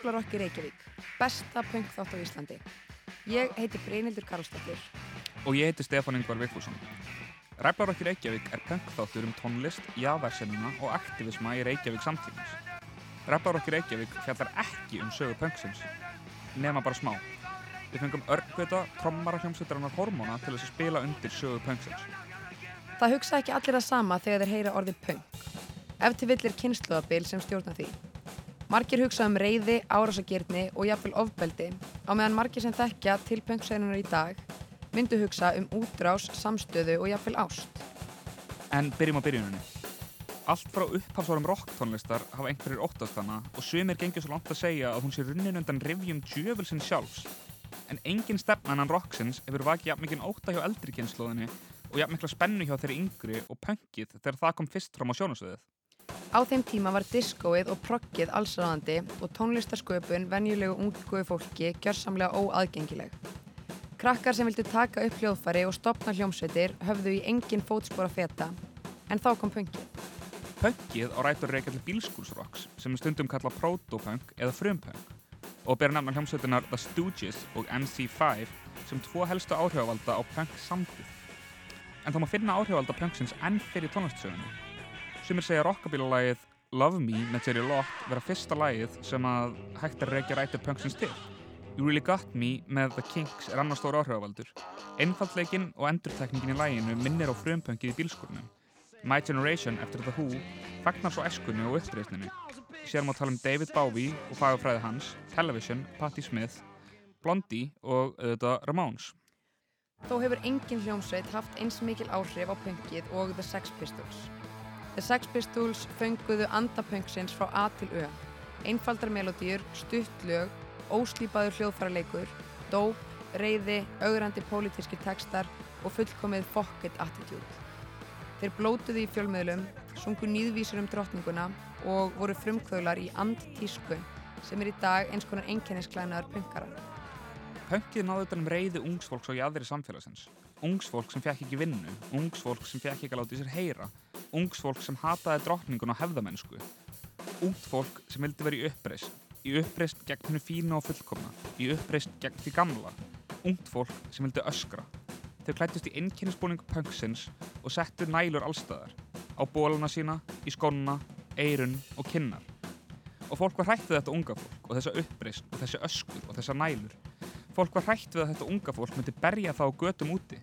Ræflarokki Reykjavík, besta punk þátt á Íslandi. Ég heiti Brynildur Karlsdóttir. og ég heiti Stefán Ingvar Vigfússon. Ræflarokki Reykjavík er punkþáttur um tónlist, jáðarsenuna og aktivisma í Reykjavík samtímans. Ræflarokki Reykjavík fjallar ekki um sögu punksins, nema bara smá. Við fengum örgvita trommara hljómsveitarinnar hormóna til þess að spila undir sögu punksins. Það hugsa ekki allir það sama þegar þeir heyra orðið punk. Ef til vill er kynnslóðabil sem stjórna því. Margir hugsa um reyði, árásagirni og jafnvel ofbeldi, á meðan margir sem þekkja til punksæðunar í dag myndu hugsa um útrás, samstöðu og jafnvel ást. En byrjum á byrjuninni. Allt frá upphafsvarum rocktónlistar hafa einhverjir óttast hana og sumir gengur svo langt að segja að hún sé runnin undan rivjum djöfulsinn sjálfs. En engin stefnan hann rocksins hefur vakið jafn mikinn ótta hjá eldri kynnslóðinni og jafn mikla spennu hjá þeirri yngri og punkið þegar það kom fyrst fram á sjónasöðið. Á þeim tíma var diskóið og proggið allsraðandi og tónlistarsköpun venjulegu ungu fólki gjörsamlega óaðgengileg. Krakkar sem vildu taka upp hljóðfari og stopna hljómsveitir höfðu í engin fótspor að feta, en þá kom punkið. Punkið á rætur reykja til bílskúlsrocks sem stundum kallað protopunk eða frumpunk og ber nefna hljómsveitunar The Stooges og MC5 sem tvo helstu áhrifavalda á punk samtíð. En þá má finna áhrifavalda punksins enn fyrir tónlistsögunni. Sumir segja rockabílalagið Love Me með Jerry Lott vera fyrsta lagið sem að hægt er reykja rætur punksins til. You Really Got Me með The Kinks er annar stór áhrifavaldur. Einfaldleikinn og endurtekningin í laginu minnir á frumpunkið í bílskúrnum. My Generation eftir The Who fagnar svo eskunni og uppreisninni. Sér má tala um David Bowie og fagafræði hans, Television, Patti Smith, Blondie og auðvitað Ramones. Þó hefur engin hljómsveit haft eins mikil áhrif á punkið og The Sex Pistols. The Sex Pistols fönguðu andapunksins frá A til Ö. Einfaldar melodýr, stuttlög, óslýpaður hljóðfæraleikur, dóp, reyði, augrandi pólitíski textar og fullkomið fuck it attitude. Þeir blótuðu í fjölmiðlum, sungu nýðvísur um drottninguna og voru frumkvöðlar í andtísku sem er í dag eins konar einkennisklænaðar punkara. Punkið náðu utan um reyði ungsfólks á jaðri samfélagsins. Ungsfólk sem fekk ekki vinnu, ungsfólk sem fekk ekki að láta í sér heyra, ungsfólk sem hataði drottningun og hefðamennsku, ungt fólk sem vildi vera í uppreist, í uppreist gegn hennu fínu og fullkomna, í uppreist gegn því gamla, ungt fólk sem vildi öskra. Þau klættust í einnkennisbúning punksins og settu nælur allstæðar, á bólana sína, í skónuna, eirun og kinnar. Og fólk var hrætt við þetta unga fólk og þessa uppreist og þessi öskur og þessa nælur. Fólk var hrætt við að þetta unga fólk myndi berja það á götum úti.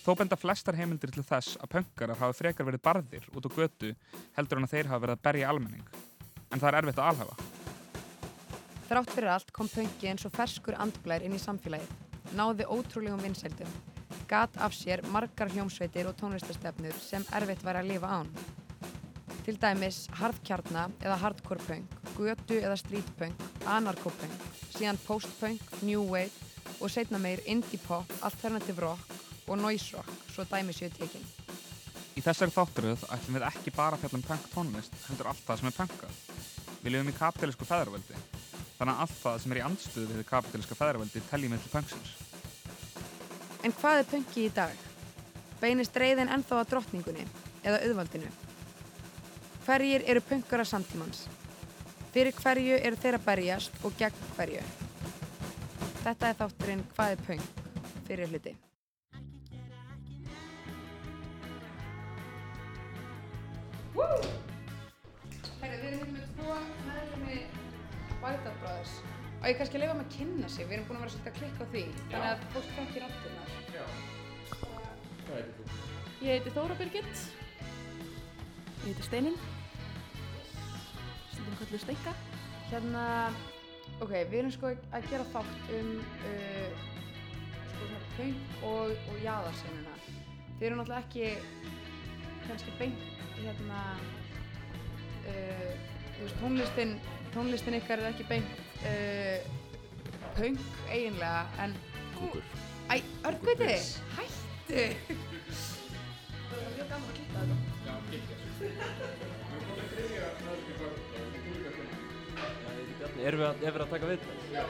Þó benda flestar heimildir til þess að punkarar hafa frekar verið barðir út á götu heldur en að þeir hafa verið að berja almenning. En það er erfitt að alhafa. Þrátt fyrir allt kom punki eins og ferskur andblær inn í samfélagið, náði ótrúlegum vinsældum, gat af sér margar hljómsveitir og tónlistastefnur sem erfitt væri að lifa án. Til dæmis harðkjarna eða hardcore punk, götu eða street punk, anarkopunk, síðan post-punk, new wave og setna meir indie pop, alternative rock og noise rock, svo dæmi séu tekinn. Í þessari þátturöð ætlum við ekki bara að fjalla um punk tónlist, heldur allt það sem er punkað. Við lifum í kapitalísku feðraveldi, þannig að allt það sem er í andstöðu við kapitalíska feðraveldi teljum við til punksins. En hvað er punki í dag? Beinist reyðin ennþá að drottningunni eða auðvaldinu? Hverjir eru punkara samtímans? Fyrir hverju eru þeirra berjast og gegn hverju? Þetta er þátturinn Hvað er punk? Fyrir hluti. Og ég kannski að leifa með að kynna sig, við erum búin að vera svolítið að klikka á því, þannig að fólk þekkir áttirnar. Ég heiti Þóra Birgit. Ég heiti Steinun. Stundum kallu Steinka. Hérna, ok, við erum sko að gera þátt um uh, sko svona punk og, og jaðarsenuna. Þið eru náttúrulega ekki kannski beint hérna, uh, þú veist, tónlistin, tónlistin ykkar er ekki beint uh, punk eiginlega, en... Kúkur. Æ, örgviti, hættu! Það er mjög gaman að klippa þetta. Bjarni, erum við að, erum við að taka við? Já,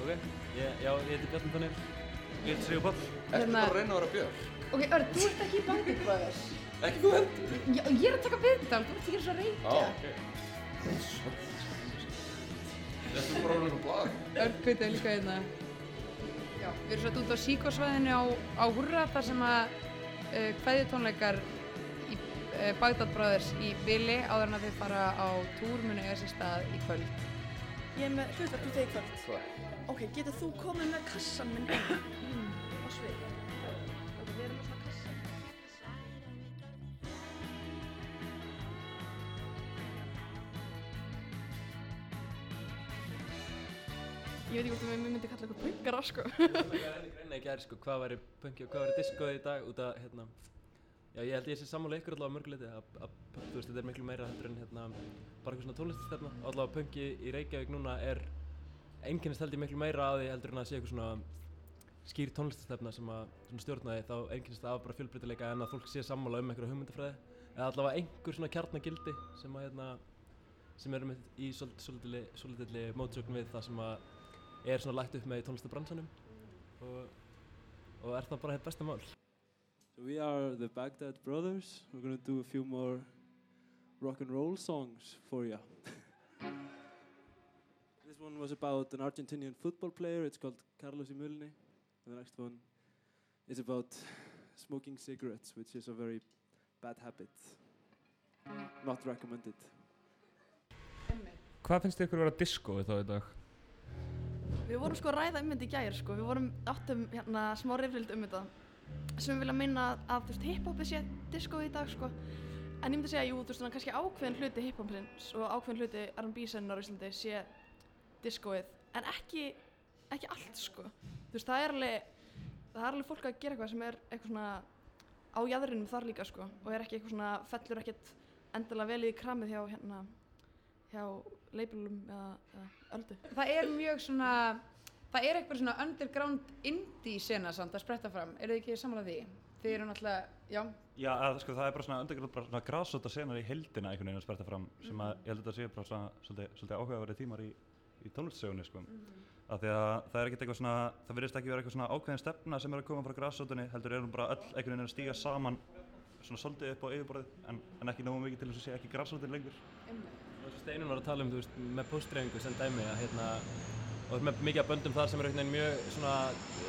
Ok, ég, já, ég heiti Bjarni Þannig, ég heiti Sigur Pall. Ertu Hérna- bara að reyna að vera björn? Ok, Örn, þú ert ekki í Bandit Brothers. Ekki þú heldur? Já, ég er að taka viðtal, þú ert ekki svo að reykja. ok. Þetta er bara að vera eitthvað blag. Örkviti er líka hérna. Já, við erum svo út á síkosvæðinu á, á Hurra þar sem að uh, kveðjutónleikar í uh, Bagdad Brothers í Vili áður en að þið fara á túr muni eiga sér stað í kvöld. Ég er með hlutverk fyrir þig í kvöld. Hvað? Ok, getur þú komið með kassan minn inn á svið? Ég veit ekki hvort að við myndi kalla eitthvað punkara, sko. Ég var að reyna í gær, sko, hvað væri punki og hvað væri diskoð í dag út af, hérna, já, ég held ég sé sammála ykkur allavega mörguleiti að, að, þú veist, þetta er miklu meira heldur en, hérna, bara eitthvað svona tónlistastefna. Allavega punki í Reykjavík núna er, einkennist held ég miklu meira á því heldur en að sé eitthvað svona skýr tónlistastefna sem að svona stjórna því, þá einkennist það af bara fjölbreytileika en að fólk sé sammála um einhverja hugmyndafræði eða allavega einhver svona kjarnagildi sem að, hérna, sem er með í svolítilli mótsögn við það sem að er svona lagt upp með í tónlistabransanum og, og er það bara hitt besta mál. So we are the Baghdad Brothers. We're gonna do a few more rock and roll songs for you. this one was about an Argentinian football player. It's called Carlos Imulni. And the next one is about smoking cigarettes, which is a very bad habit. Not recommended. Hvað finnst ykkur að vera diskóið þá í dag? Við vorum sko að ræða um þetta í gær sko, við vorum áttum hérna smá reyfrild um þetta. Sem við vilja minna að þú veist hip-hopi sé disco í dag sko. En ég myndi segja, jú, þú veist svona kannski ákveðin hluti hip-hopsins og ákveðin hluti R&B sennar á Íslandi sé discoið. En ekki, ekki allt sko. Þú veist, það er alveg það er alveg fólk að gera eitthvað sem er eitthvað svona á jæðrinum þar líka sko og er ekki eitthvað svona, fellur ekkert endilega vel í kramið hjá hérna hjá leipilum eða, eða öldu Það er mjög svona, það er eitthvað svona underground indie sena samt að spretta fram. Er þið ekki samanlega því? Þið eru náttúrulega, já, Já, að, sko, það er bara svona undirgrunn, bara svona grassóta senar í heildina einhvern veginn að sperta fram sem að ég held að þetta sé bara svona svolítið, svolítið áhugaverið tímar í, í tónlistsögunni sko. Af því að það er ekkert eitthvað svona, það virðist ekki vera eitthvað svona ákveðin stefna sem er að koma frá grassótunni, heldur erum bara öll einhvern veginn að stíga saman svona svolítið upp á yfirborðið en, en ekki nógu mikið til þess að sé ekki grassótin lengur. Steinun var að tala um, þú veist, með postdreifingu sem dæmi að hérna, og er með mikið af böndum þar sem eru einhvern veginn mjög svona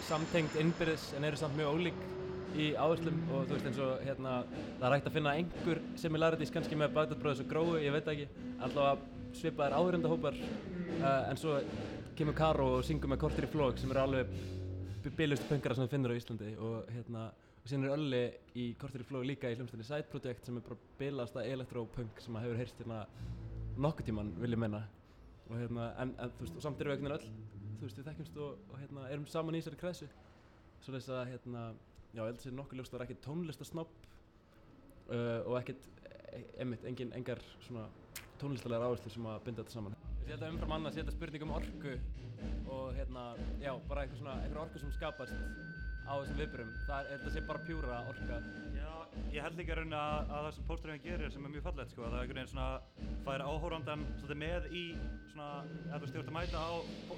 samtengt innbyrðis en eru samt mjög ólík í áherslum og þú veist eins og hérna, það er hægt að finna einhver similarities kannski með Bagdad Brothers og Gróu, ég veit það ekki, allavega svipaðir áhörendahópar uh, en svo kemur Karo og syngur með Kortir í flók sem eru alveg biljustu pöngara sem þú finnur á Íslandi og hérna og síðan er Ölli í Kortir í flók líka í hljómsveitinni Side Project sem er bara bilasta elektrópunk sem að hefur heyrst hérna nokkuð tíman vil ég menna og hérna, en, en þú veist, og samt erum við einhvern veginn öll. Þú veist, við þekkjumst og, og hérna, erum saman í þessari kreðsu svo þess að, hérna, já, ég held að sé nokkuð ljóst að það er ekkert tónlistasnopp uh, og ekkert, e einmitt, engin, engar svona tónlistalegar áherslu sem að binda þetta saman. Ég held að umfram annað sé þetta spurning um orku og hérna, já, bara eitthvað svona, eitthvað orku sem skapast á þessum viðbyrjum, það er, þetta sé bara pjúra orka ég held líka raun að, að það sem pósturinn gerir sem er mjög fallegt sko, að það er einhvern veginn svona fær áhórandan svolítið með í svona, ef þú stjórn að mæta á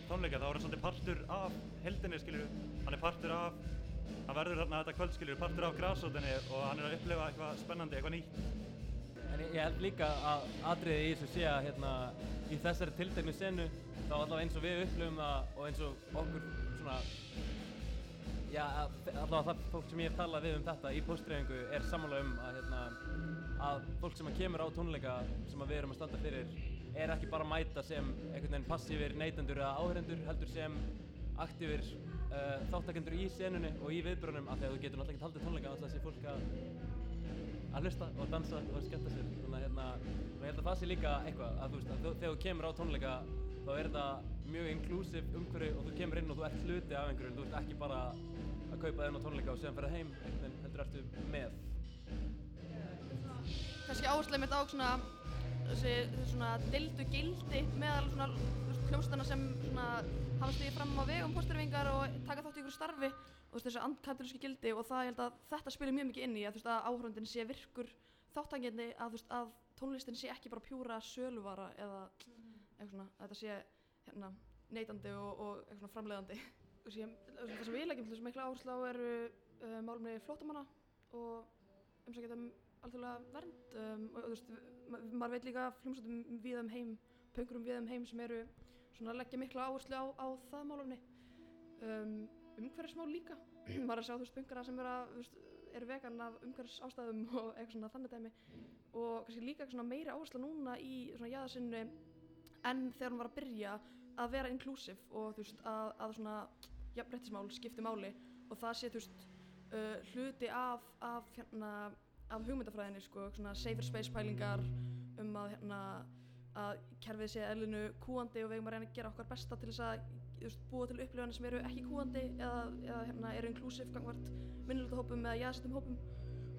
tónleika þá er hann svolítið partur af heldinni skilur, hann er partur af hann verður þarna þetta kvöld skilur, partur af grásótinni og hann er að upplifa eitthvað spennandi, eitthvað nýtt. En ég, held líka að atriði í þessu sé að hérna, í þessari tilteknu senu þá allavega eins og við upplifum það og eins og okkur svona já, allavega það fólk sem ég hef talað við um þetta í postdreifingu er sammála um að, hérna, að fólk sem að kemur á tónleika sem við erum að standa fyrir er ekki bara að mæta sem einhvern veginn passífir neytendur eða áhörendur heldur sem aktífir uh, þáttakendur í senunni og í viðbrunum af því að þú getur náttúrulega ekki haldið tónleika á þess að sé fólk að að hlusta og dansa og skemmta sér. Þannig að hérna, ég held að það sé líka eitthvað að þú veist að þegar þú kemur á tónleika þá er þetta mjög inclusive umhverfi og þú kemur inn og þú ert hluti af einhverju þú ert ekki bara að kaupa þennan tónleika og síðan ferða heim einhvern veginn heldur ertu með. Kannski áherslu mitt á svona þessi, þessi svona dildu gildi meðal svona hljómsdana sem svona hafa stigið fram á vegum pósturvingar og taka þátt í ykkur starfi og þessi andkatolísku gildi og það ég held að þetta spilir mjög mikið inn í að veist að áhörundin sé virkur þáttangjandi að að tónlistin sé ekki bara pjúra söluvara eða eitthvað svona þetta sé hérna neytandi og, og svona framleiðandi. Sé, það sem við leggjum til þess mikla áherslu á eru uh, málumni flótamanna og umsækjað um alþjóðlega vernd. Um, og þú veist, ma maður veit líka fljómsveitum við um heim, pöngurum við um heim sem eru svona að leggja mikla áherslu á, á það málumni um, umhverfismál líka. Maður er að sjá þú veist pöngara sem eru, að, þú veist, eru vegan af umhverfis ástæðum og eitthvað svona þannig dæmi. Og kannski líka svona meiri áherslu núna í svona jáðarsinnu en þegar hún var að byrja að vera inclusive og þú veist að, að svona jafnbrettismál skipti máli og það sé þú veist uh, hluti af, af hérna af hugmyndafræðinni sko, svona safer space pælingar um að hérna að kerfið sé eðlinu kúandi og við eigum að reyna að gera okkar besta til þess að veist, búa til upplifanir sem eru ekki kúandi eða, eða hérna, eru inclusive gangvart minnilegt hópum eða jaðsettum hópum.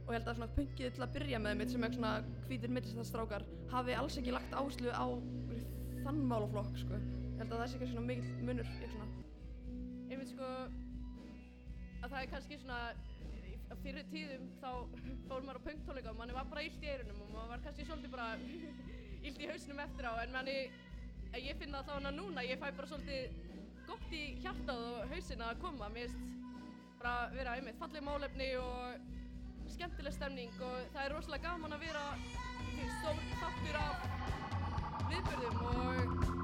Og ég held að svona pungið til að byrja með mitt sem er svona hvítir millistæðstrákar hafi alls ekki lagt áherslu á þann málaflokk sko. ég held að það sé ekki svona mikill munur í svona einmitt sko að það er kannski svona fyrir tíðum þá fór maður á punktónleika og manni var bara illt í eyrunum og maður var kannski svolítið bara illt í hausnum eftir á en manni, ég finna það þá hana núna ég fæ bara svolítið gott í hjartað og hausina að koma mér finnst bara vera einmitt falleg málefni og skemmtileg stemning og það er rosalega gaman að vera stór þáttur af viðbörðum og þessum hérna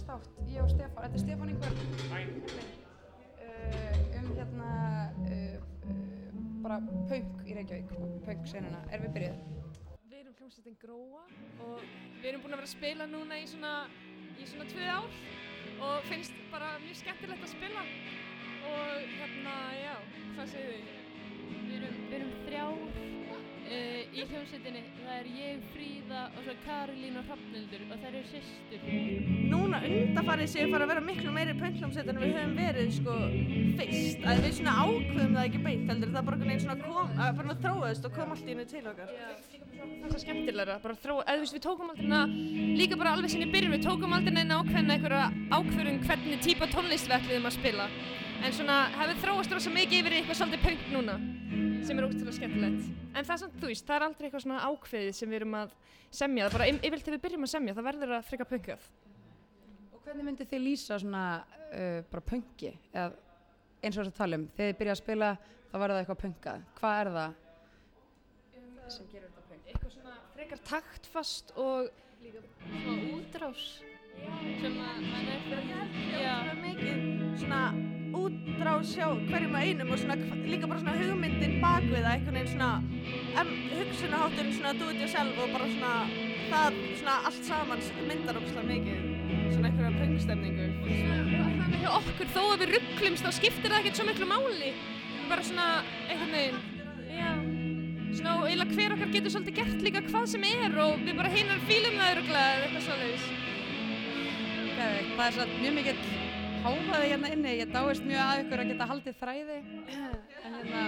útvarstátt, ég og Stefán, þetta er Stefán einhver uh, um hérna uh, uh, bara punk í Reykjavík, punk senuna, erum við byrjuð? Við erum hljómsveitin Gróa og við erum búin að vera að spila núna í svona, í svona tvö ár og finnst bara mjög skemmtilegt að spila og hérna, já, hvað segir þið? Við erum, við erum þrjár uh, í hljómsveitinni. Það er ég, Fríða og svo Karolín og Hrafnildur og það eru systur. Undarfarið séu fara að vera miklu meiri pönglumsveit en við höfum verið sko fyrst. Að við svona ákveðum það ekki beint heldur. Það bara veginn svona kom, að bara þróaðist og kom allt í hennu til okkar. Það er svo skemmtilegra, bara þróa, eða þú veist, við tókum aldrei neina, líka bara alveg sinni í byrjun, við tókum aldrei neina ákveðna einhverja ákvörðun hvernig típa tónlist við ætliðum að spila. En svona, hefur þróast rosa mikið yfir eitthvað svolítið punk núna, sem er ótrúlega skemmtilegt. En það er samt, þú veist, það er aldrei eitthvað svona ákveðið sem við erum að semja, það bara, yfirleitt þegar við byrjum að semja, það verður að freka punkað. Hvernig myndið þið lýsa svona uh, bara punki, eða eins og þess að tala um, þegar þið byrja að spila, þá verður það eitthvað punkað. Hvað er það sem gerir þetta punk? Eitthvað svona frekar taktfast og Líka svona útrás sem að mann er fyrir. Já. Svona mikið svona útrás hjá hverjum að einum og svona líka bara svona hugmyndin bak við það, einhvern veginn svona um, hugsunahátturinn svona do it yourself og bara svona það svona allt saman myndar ógslag mikið svona einhverja punkstemningu. þannig hjá okkur, þó að við rugglumst, þá skiptir það ekkert svo miklu máli. Bara svona, einhvern veginn, já. Svona, og eiginlega hver okkar getur svolítið gert líka hvað sem er og við bara heinar fílum það öruglega eða eitthvað. Geðveikt. Það er svo mjög mikill háfaði hérna inni, ég dáist mjög að ykkur að geta haldið þræði. En hérna,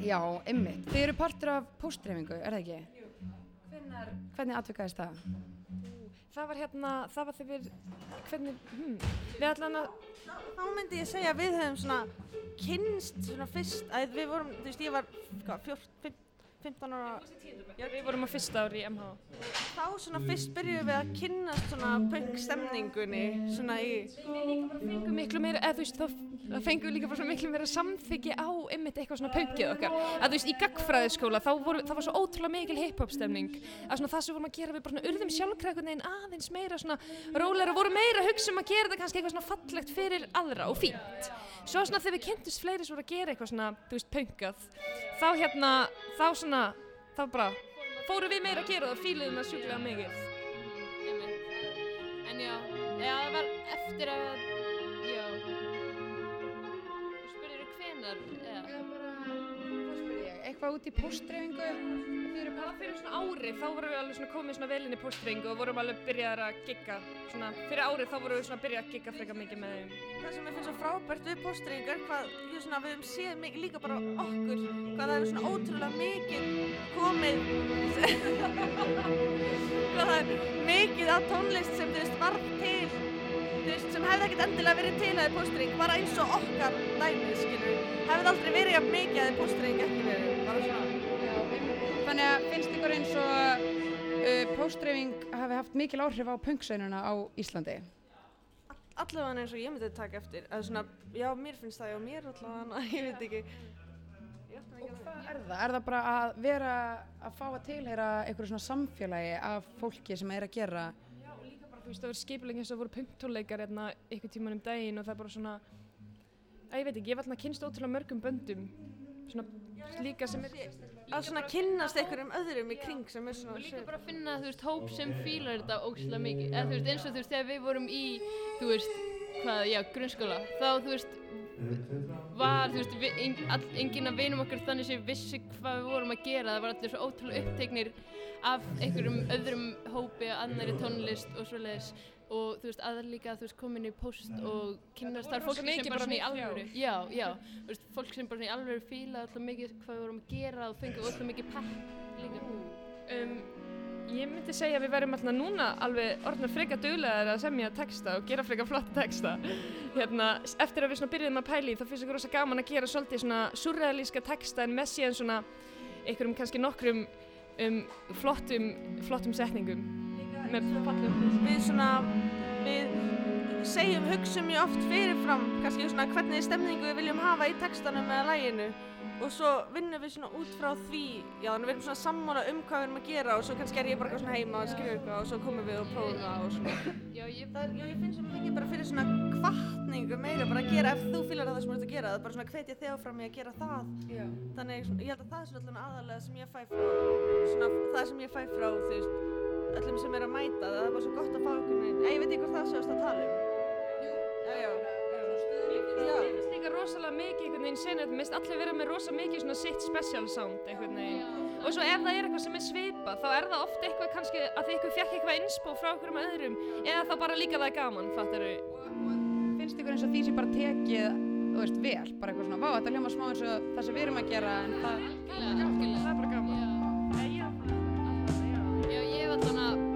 já, ymmit. Þið eru partur af póstdreifingu, er það ekki? Hvenær, hvernig atvikaðist það? Það var hérna, það var þegar hvernig, hm, við allan að, Þá myndi ég segja að við höfum svona kynst svona fyrst, að við vorum, þú veist, ég var, hvað, 14, 15 ára, já, við vorum á fyrsta ári í MH. þá svona fyrst byrjuðum við að kynnast svona punkstemningunni, svona í, fengum miklu meira, eða þú veist, þá fengum við líka bara svona miklu meira samþyggi á ymmit eitthvað svona punkið okkar. Að þú veist, í gagfræðiskóla, þá voru, það var svo ótrúlega mikil hip-hop stemning. Að svona það sem vorum að gera, við bara svona urðum sjálfkrækunni aðeins meira svona róleira, voru meira að hugsa um að gera þetta kannski eitthvað svona fallegt fyrir aðra og fínt. Svo svona þegar við kynntust fleiri sem voru að gera eitthvað svona, þú veist, punkað, þá hérna, þá svona, þá bara, fórum við meira að gera það og fíluðum það sjúklega mikið. En já, já, það var eftir að, já, þú spurður hvenar, eða? Hvað spyrir ég? Eitthvað út í póstdreifingu? Það var fyrir svona ári, þá vorum við alveg svona komið svona vel inn í postringu og vorum alveg byrjaðar að gigga. Svona fyrir ári þá vorum við svona byrjað að gigga frekar mikið með þeim. það sem ég finnst svo frábært við postringar, hvað, ég svona, við höfum séð mikið líka bara okkur, hvað það er svona ótrúlega mikið komið, hvað það er mikið af tónlist sem, þú veist, varð til, þú veist, sem hefði ekkert endilega verið til að postring, bara eins og okkar dæmið, skilur, hefði aldrei verið jafn mikið að postring ekki verið, bara svona. Þannig að finnst ykkur eins og uh, póstdreifing hafi haft mikil áhrif á punksönuna á Íslandi? allavega eins og ég myndi taka eftir að svona, já, mér finnst það, já, mér allavega, ég veit ekki Og hvað er það? Er það bara að vera að fá að tilheyra einhverju svona samfélagi af fólki sem er að gera Líka bara, þú veist, það voru skipulegn eins og voru punktóleikar hérna ykkur tíman um daginn og það er bara svona, að ég veit ekki, ég var alltaf að kynst ótrúlega mörgum böndum. Svona líka sem er... að svona kynnast einhverjum öðrum í kring sem er svona Og líka bara að finna, þú veist, hóp sem fílar þetta ógæslega mikið. Eða þú veist, eins og þú veist, þegar við vorum í, þú veist, hvað, já, grunnskóla, þá, þú veist, var, þú veist, vi, ein, all, enginn af vinum okkur þannig sem vissi hvað við vorum að gera. Það var allir svo ótrúlega upptegnir af einhverjum öðrum hópi, annari tónlist og svoleiðis. Og þú veist, aðra líka, þú veist, komin í post og kynnast þar fólki mikið sem bara svona í alvöru. Já, já, þú veist, fólk sem bara svona í alvöru fíla alltaf mikið hvað við vorum að gera og fengið alltaf mikið pepp líka. Um, ég myndi segja að við verðum alltaf núna alveg orðnar frekar duglegar að semja texta og gera frekar flotta texta. Hérna, eftir að við svona byrjuðum að pæli þá finnst okkur rosa gaman að gera svolítið svona surrealíska texta en með síðan svona einhverjum kannski nokkrum um, flottum, flottum setningum með fallum. við svona, við segjum, hugsum mjög oft fyrirfram kannski svona hvernig stemningu við viljum hafa í textanum eða læginu og svo vinnum við svona út frá því já þannig við erum svona sammála um hvað við erum að gera og svo kannski er ég bara eitthvað svona heima að skrifa eitthvað og svo komum við og prófum það og svona Já, ég, það já, ég finn svo mikið bara fyrir svona kvartningu meira bara að gera ef þú fýlar það sem þú ert að gera það bara svona hvetja þig áfram í að gera það Já. þannig ég held að það er svona aðalega sem ég fæ frá svona það öllum sem er að mæta það er bara svo gott að fá einhvern veginn. Ei, ég veit ekki hvort það sést að tala um já, já, Mér finnst líka rosalega mikið einhvern veginn senið, mér finnst allir vera með rosa mikið svona sitt special sound einhvern veginn. Og svo ef það er eitthvað sem er svipað, þá er það oft eitthvað kannski að þið ykkur fjekk eitthvað inspo frá einhverjum öðrum, eða þá bara líka það er gaman, fattar Finnst ykkur eins og því sem bara tekið, þú veist, vel, bara eitthvað svona, vá, þetta hljóma smá eins og það sem við erum að gera, en það, það er bara gaman. Já, ég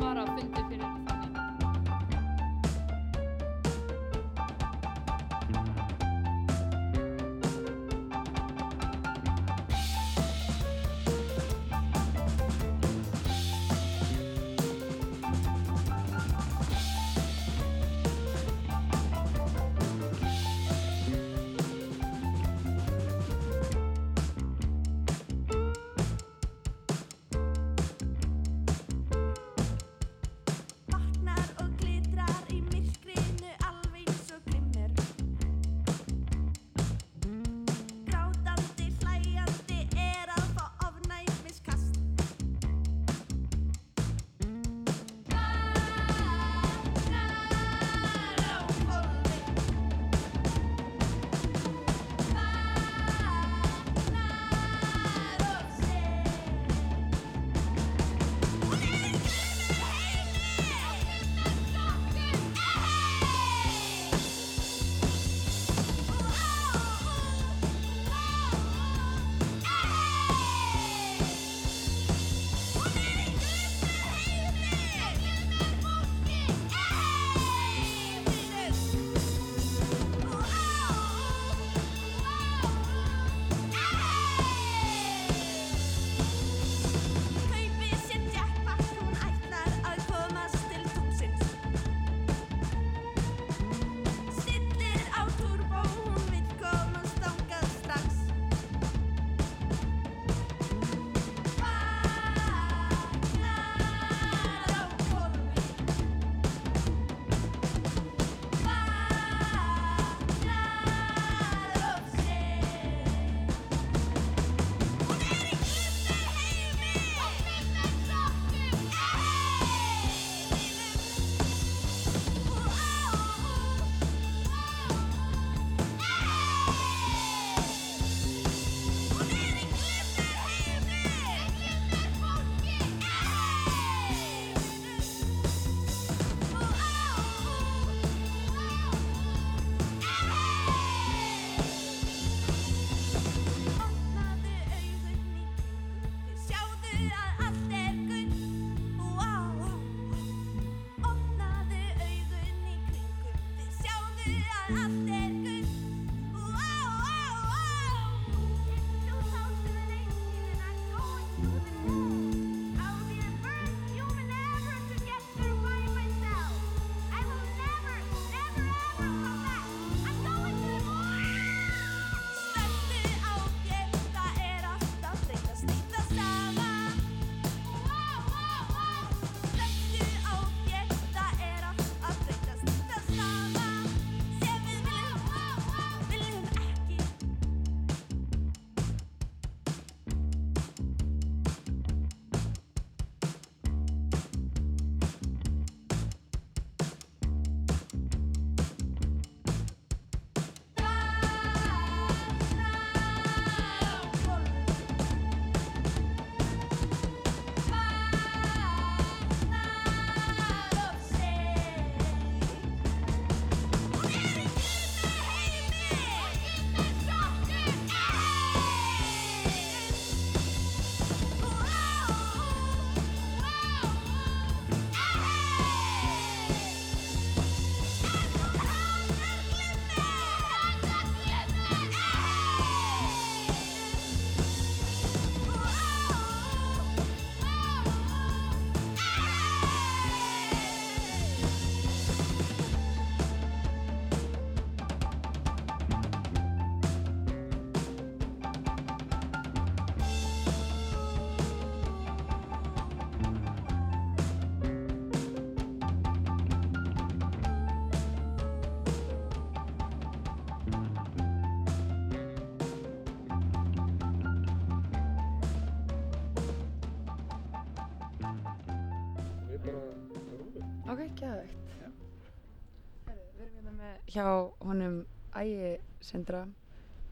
hjá honum Ægi Sindra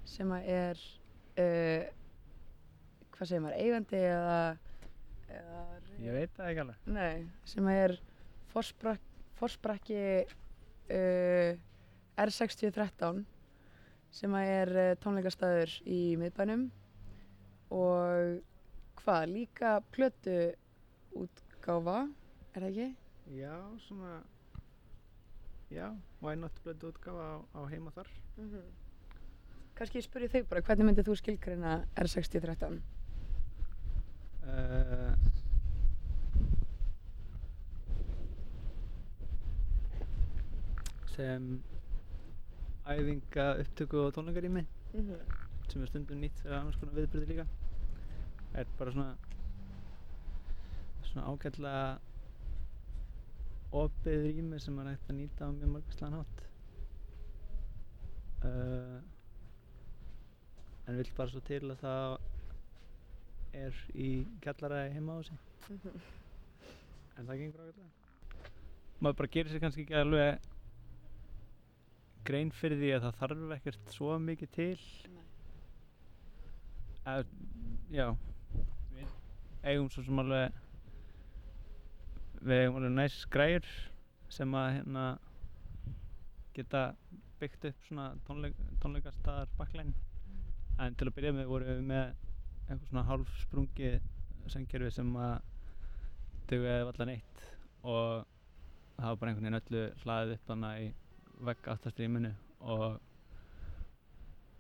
sem að er, uh, hvað segir maður, eigandi eða, eða Ég veit það ekki alveg. Nei, sem er forsprak, forsprakki uh, R6013 sem að er uh, tónleikastæður í miðbænum og hvað, líka plötu útgáfa, er það ekki? Já, svona, já, why not blödu útgáfa á, á heima þar. Mm Kanski ég spurði þig bara, hvernig myndið þú skilgreina R6013? Uh, sem æfinga upptöku og tónleikarými Mhm. sem er stundum nýtt fyrir annars konar viðbyrði líka er bara svona svona ágætlega opið rými sem er hægt að nýta á mjög margastlega hátt. Uh, en vill bara svo til að það er í kjallara heima á sig Mhm. en það gengur ágætlega. Maður bara gerir sér kannski ekki alveg grein fyrir því að það þarf ekkert svo mikið til. Að, já við eigum svo sem alveg við eigum alveg næs græur sem að hérna geta byggt upp svona tónleik, tónleikastaðar baklæn en til að byrja með vorum við með eitthvað svona hálf sprungið sengkerfi sem að dugaði allan eitt. Og það var bara einhvern veginn öllu hlaðið upp þannig í vegg aftast í munu og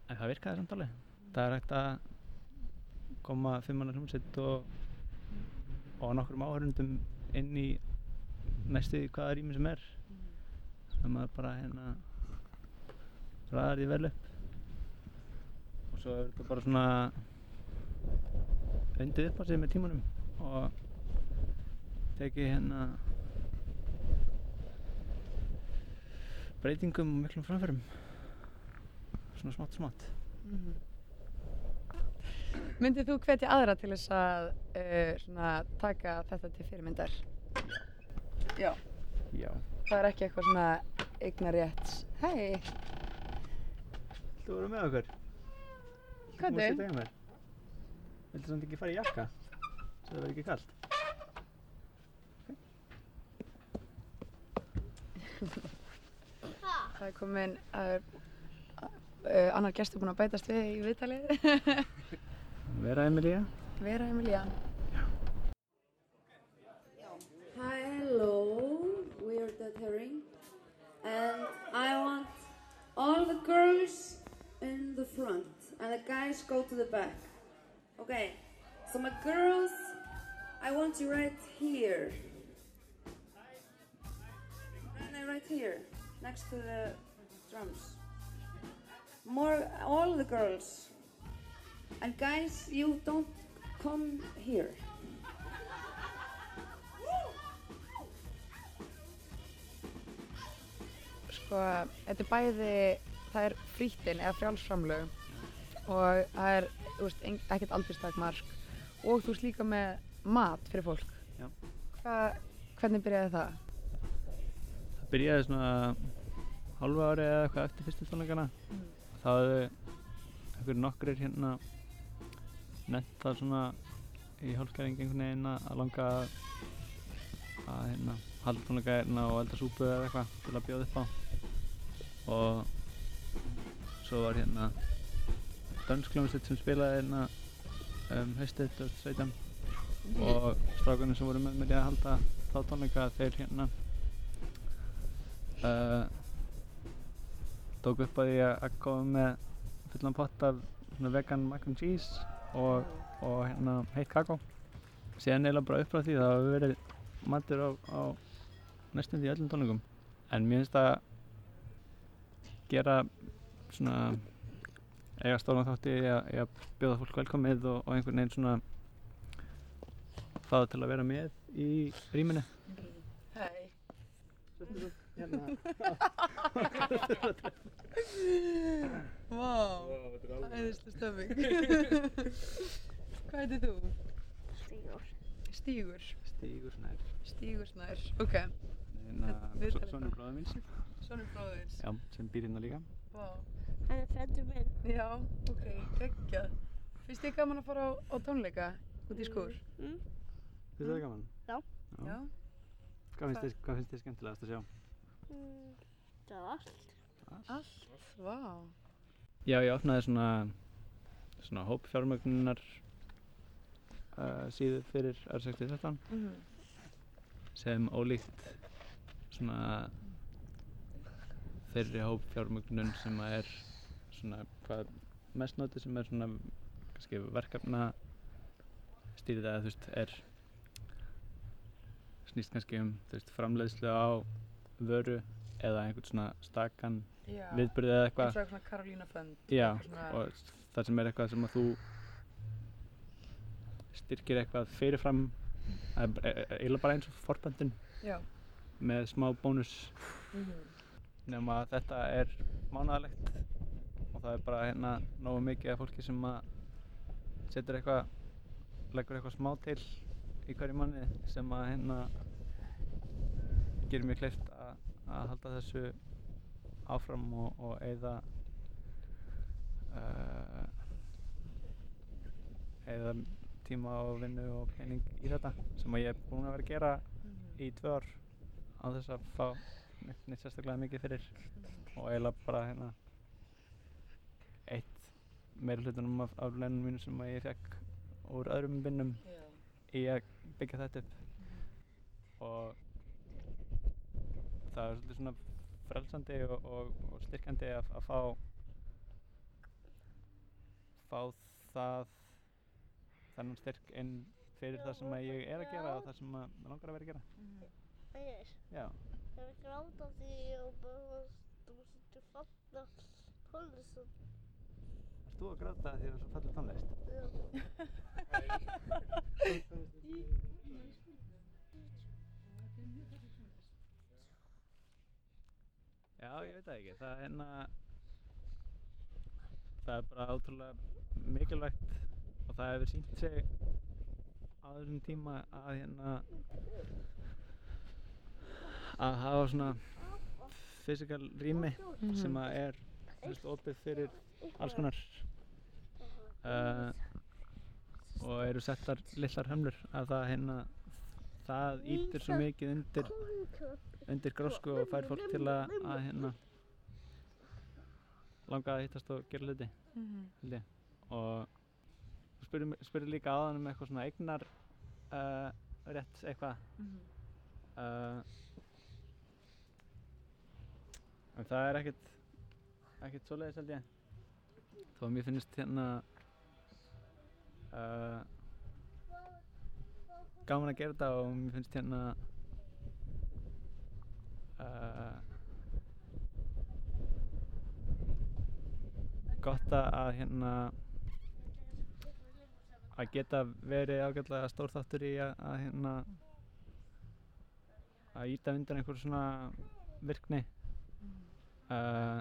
en það virkaði samt alveg. Það er hægt að koma fimmannar hljómsveit og og nokkrum áhörundum inn í því hvaða rými sem er. Sem maður bara hérna ræðar því vel upp. Og svo er þetta bara svona undið upp á sig með tímanum og tekið hérna breytingum og miklum framförum. Svona smátt smátt. Mhm. Myndið þú hvetja aðra til þess að uh, svona, taka þetta til fyrirmyndar? Já. Já. Það er ekki eitthvað svona eignarétt. Hei, Þú voru með okkur Hvað er? mér Viltu samt ekki fara í jakka? Svo það verður ekki kallt það er komin uh, uh, annar gestur búinn að bætast við í viðtalið. Vera Emilía Vera Emilía. Hi, hello. We are Dead Herring. And I want all the girls in the front and the guys go to the back. Okay, so my girls, I want you right here. And right here, next to the drums. More, all the girls. And guys, you don't come here. Sko, þetta er bæði, það er frýttin eða frjálsframlög og það er, þú veist, ekkert aldurstakmark og þú veist líka með mat fyrir fólk. Já. Hvað, hvernig byrjaði það? Það byrjaði svona hálfa ári eða eitthvað eftir fyrstu tónleikana Mm. þá einhverjir nokkrir hérna nefnt það svona í hálfskæring einhvern veginn að langa að að hérna halda tónleika hérna og elda súpu eða eitthvað til að bjóða upp á. Og svo var hérna danskljómsveit sem spilaði hérna um haustið 2017 og strákunum sem voru með mér í að halda þá tónleika þeir hérna uh, tók upp að að að koma með fullan pott af svona vegan mac and cheese og, og hérna heitt kakó. Síðan eiginlega bara upp frá því það hafa verið matur á, á næstum því öllum tónleikum. En mér finnst að gera svona eiga stóran þátt í að, bjóða fólk velkomið og, og einhvern veginn svona fá það til að vera með í rýminu. Hei. Vá, æðislega stöfing. Hvað heitir þú? Stígur. Stígur. Stígur Snær. Stígur Snær, ok. hérna, bara. bróður míns. Sonur bróður þíns. Já, sem býr hérna líka. Vá. Hann er frændi minn. Já, ok, geggjað. Finnst þið gaman að fara á, á tónleika út í skúr? Mm. Finnst þið það gaman? Já. Já. Hvað finnst þið, hvað finnst þið skemmtilegast að sjá? Mm. Það er allt. Allt, vá. Já, ég opnaði svona, svona hópfjármögnunar uh, síðu fyrir R6013 Mhm. sem ólíkt svona þeirri hópfjármögnun sem að er svona hvað mest notið sem er svona kannski verkefna stýrið eða þú veist er snýst kannski um þú veist framleiðslu á vöru eða einhvern svona stakan Já. viðburði eða eitthvað Eins og eitthvað Karolína Fund. Já, svona- og það sem er eitthvað sem að þú styrkir eitthvað fyrirfram er e- e- bara eins og forböndin Já. með smá bónus Mhm. nema að þetta er mánaðalegt og það er bara hérna nógu mikið af fólki sem að setur eitthvað leggur eitthvað smá til í hverju manni sem að hérna gerir mér kleift að halda þessu áfram og, og eigða uh, eigða tíma og vinnu og pening í þetta sem ég er búinn að vera að gera í tvö ár á þess að fá neitt, neitt sérstaklega mikið fyrir. Og eiginlega bara hérna eitt meira hlutunum af, af launum mínu sem ég fekk úr öðrum vinnum í að byggja þetta upp. Og það er svolítið svona frelsandi og, og, og styrkandi að, að fá fá það þennan styrk inn fyrir það sem að ég er að gera og það sem að mig langar að vera að gera. Ægir, Já, ég er að gráta því og bara þú setur falla tónlist Erst þú að gráta því að það er svo fallið tónlist? Já, ég veit það ekki. Það er hérna... Það er bara ótrúlega mikilvægt og það hefur sínt sig á þessum tíma að hérna að hafa svona physical rými Mhm. sem að er veist, opið fyrir alls konar uh, og eru settar lillar hömlur að það hérna það ítir svo mikið undir undir grósku og fær fólk til að, að hérna langa að hittast og gera hluti held ég. Og spyrir, spyrir líka áðan um eitthvað svona eignar uh, rétt eitthvað. Mhm. uh, en það er ekkert ekkert svoleiðis held ég. Þó að mér finnst hérna uh, gaman að gera þetta og mér finnst hérna uh, gott að hérna að geta verið ágætlega stór þáttur í að, að hérna að íta undan einhver svona virkni. Uh,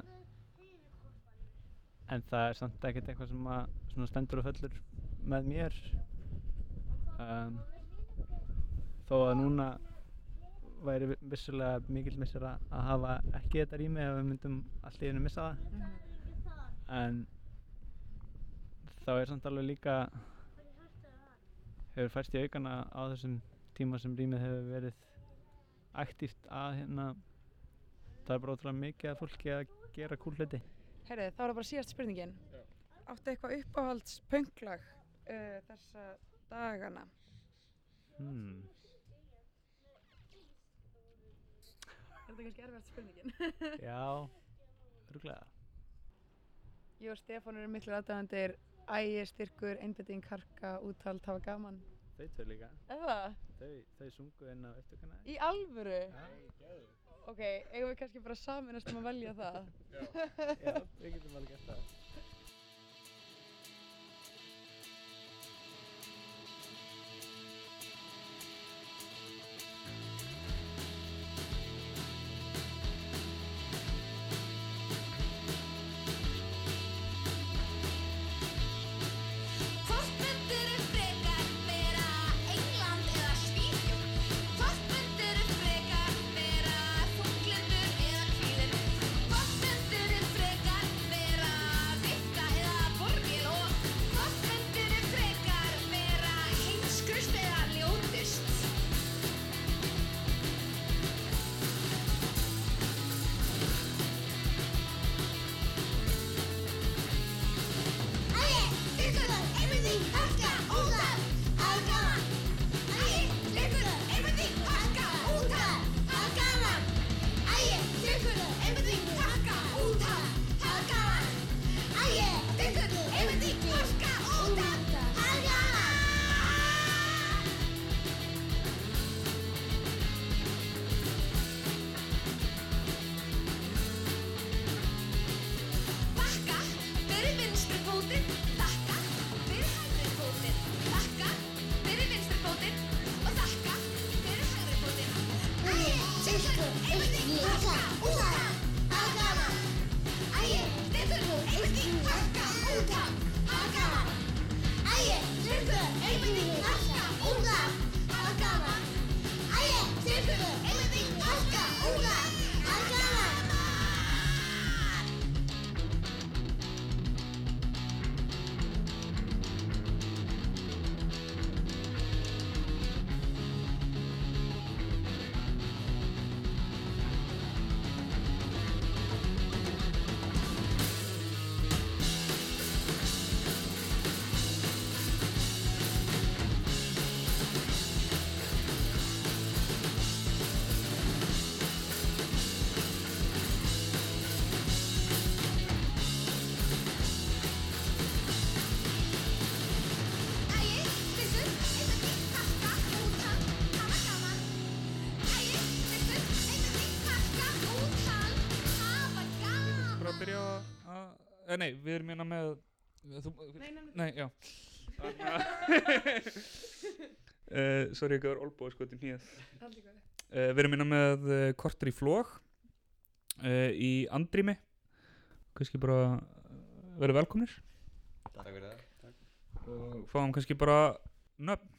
en það er samt ekkert eitthvað sem að stendur og föllur með mér. Um, þó að núna væri vi- vissulega mikill missir að, að hafa ekki þetta rými ef við myndum allt í einu missa það en þá er samt alveg líka hefur færst í aukana á þessum tíma sem rýmið hefur verið aktíft að hérna það er bara ótrúlega mikið að fólki að gera kúl hluti Herri, þá er það bara síðast spurningin. Áttu eitthvað uppáhalds pönglag uh, þessa dagana? hmm. Er þetta kannski erfiðast spurningin? Já, örglega Ég og Stefán eru miklu aðdæðandir ægi, styrkur, einbetting, harka, úttalt, hafa gaman. Þau tvö líka Eða? Þau, þau sungu inn á upptökuna Í alvöru? Ok, eigum við kannski bara saminast um að velja það? Já, við getum alveg gert það eh, nei, við erum hérna með þú, Nei, nei, nei. já uh, sorry, ekki var olbúið sko til nýjað Allt í góðu. uh, við erum hérna með uh, kortur í flóg uh, í andrými kannski bara verið velkomnir Takk fyrir það. og fáum kannski bara nöfn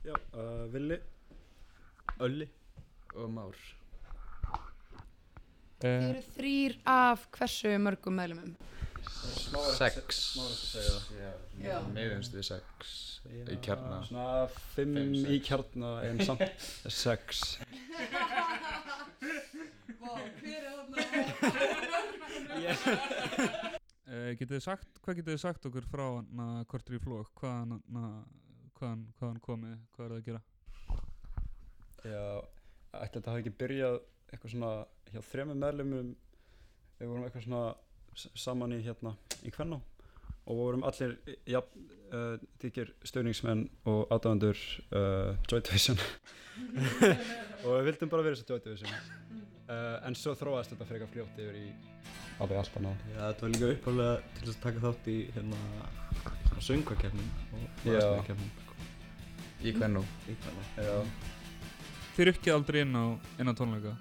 Já, uh, Villi, Ölli og Már. Þið uh, eru þrýr af hversu mörgum meðlumum? Sex. Já. Já. Meðumst við sex í kjarna. Svona fimm, Fimm, í sex. kjarna en samt sex. Vá, hver er uh, getið þið sagt hvað getið þið sagt okkur frá na, kortur í na, hvaðan, hvaðan komið hvað er það að gera Já, ætli þetta hafi ekki byrjað eitthvað svona hjá þremur meðlumum við vorum eitthvað svona saman í hérna í Kvennó. Og við vorum allir ja, uh, þykir stöðningsmenn og aðdáðandur uh, Joy Division. Og við vildum bara vera þessi Joy Division. Uh, en svo þróaðist þetta frekar fljótt yfir í alveg allt annað. Já, þetta var líka uppálega til að taka þátt í hérna svona söngvakefnum og varasmekefnum Í Kvennó. Í Kvennó. Já. þið rukkið aldrei inn á, inn á tónleika?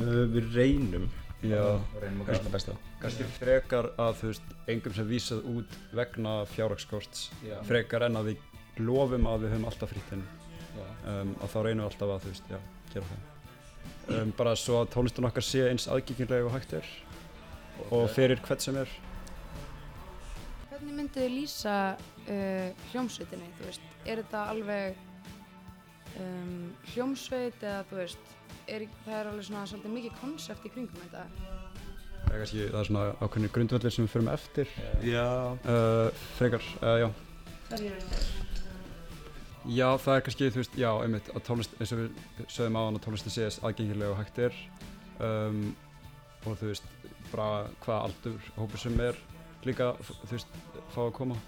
Uh, við reynum Já, reynum okkar allra besta. Kannski frekar að þú veist, engum sem vísað út vegna fjárhagskorts Já. frekar en að við lofum að við höfum alltaf frýttinn Já. um, og þá reynum við alltaf að þú veist, já, gera það. Um, bara svo að tónlistin okkar sé eins aðgengilega og hægt er. Og fyrir hvert sem er. Hvernig myndið þið lýsa uh, hljómsveitinni, þú veist, er þetta alveg um, hljómsveit eða þú veist, er, það er alveg svona svolítið mikið konsept í kringum þetta? það er kannski, það er svona ákveðni grundvöldir sem við förum eftir Já. uh, frekar, uh, já eru þeir? Já, það er kannski, þú veist, já, einmitt, að tónlist, eins og við sögum á hann að tónlistin sé aðgengilega og hægt er um, og þú veist, bara hvaða aldur hópur sem er líka, þú veist, fá að koma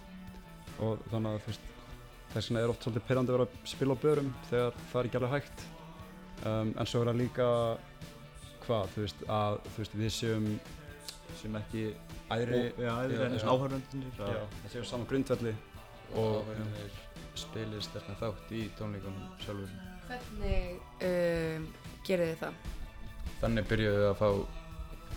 og þannig að, þú veist, þess vegna er oft svolítið pyrrandi að vera að spila á börum þegar það er ekki alveg hægt um, en svo er það líka hvað, þú veist, að þú veist, við séum sem ekki æðri, áhorfendurnir, að- Já, það séum saman grundvelli Og áhverjumir spilir sterkna þátt í tónleikunum sjálfur. Hvernig um, gerir þið það? Þannig byrjuðum við að fá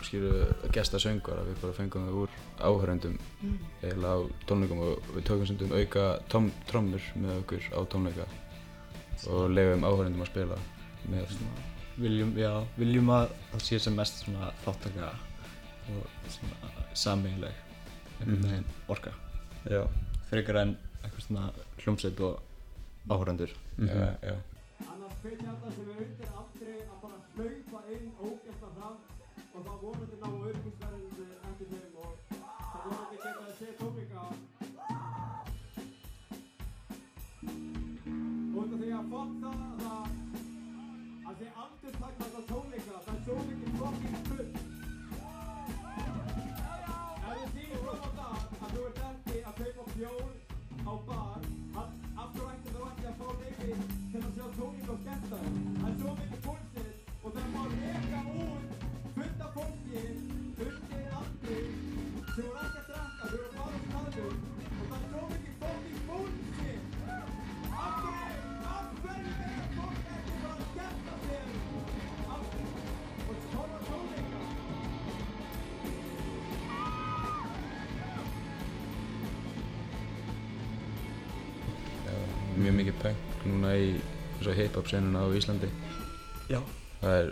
skýru gesta söngvara, við bara fengum það úr áhörendum Mm. eiginlega á tónleikum og við tókum stundum auka tom, trommur með okkur á tónleika og leiðum áhörendum að spila með svona viljum, já, viljum að það sé sem mest svona þáttaka og svona sameiginleg einhvern Mhm. veginn orka Já. frekar en eitthvað svona hljómsveit og áhörendur Mhm. Já, já. Annars ég alla sem er undir aldrei að bara hlaupa inn ógæsta fucking good. Mjög mikið punk núna í hip-hop senuna á Íslandi. Já. Það er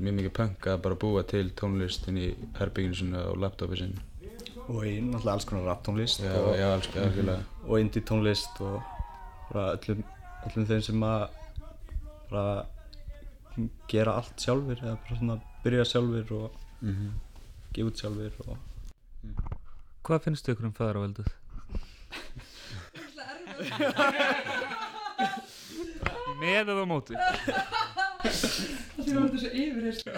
mjög mikið punk að bara búa til tónlist inn í herbygginu sinna og laptopi sinn. Og í náttúrulega alls konar rap tónlist Já, og, já, alls konar, algjörlega. og indie tónlist og bara öllum, öllum þeim sem að bara gera allt sjálfur eða bara svona byrja sjálfur og Mhm. gefa út sjálfur og Hvað finnst ykkur um feðraveldið? Með eða móti? Það sé náttúrulega svo yfirherslu.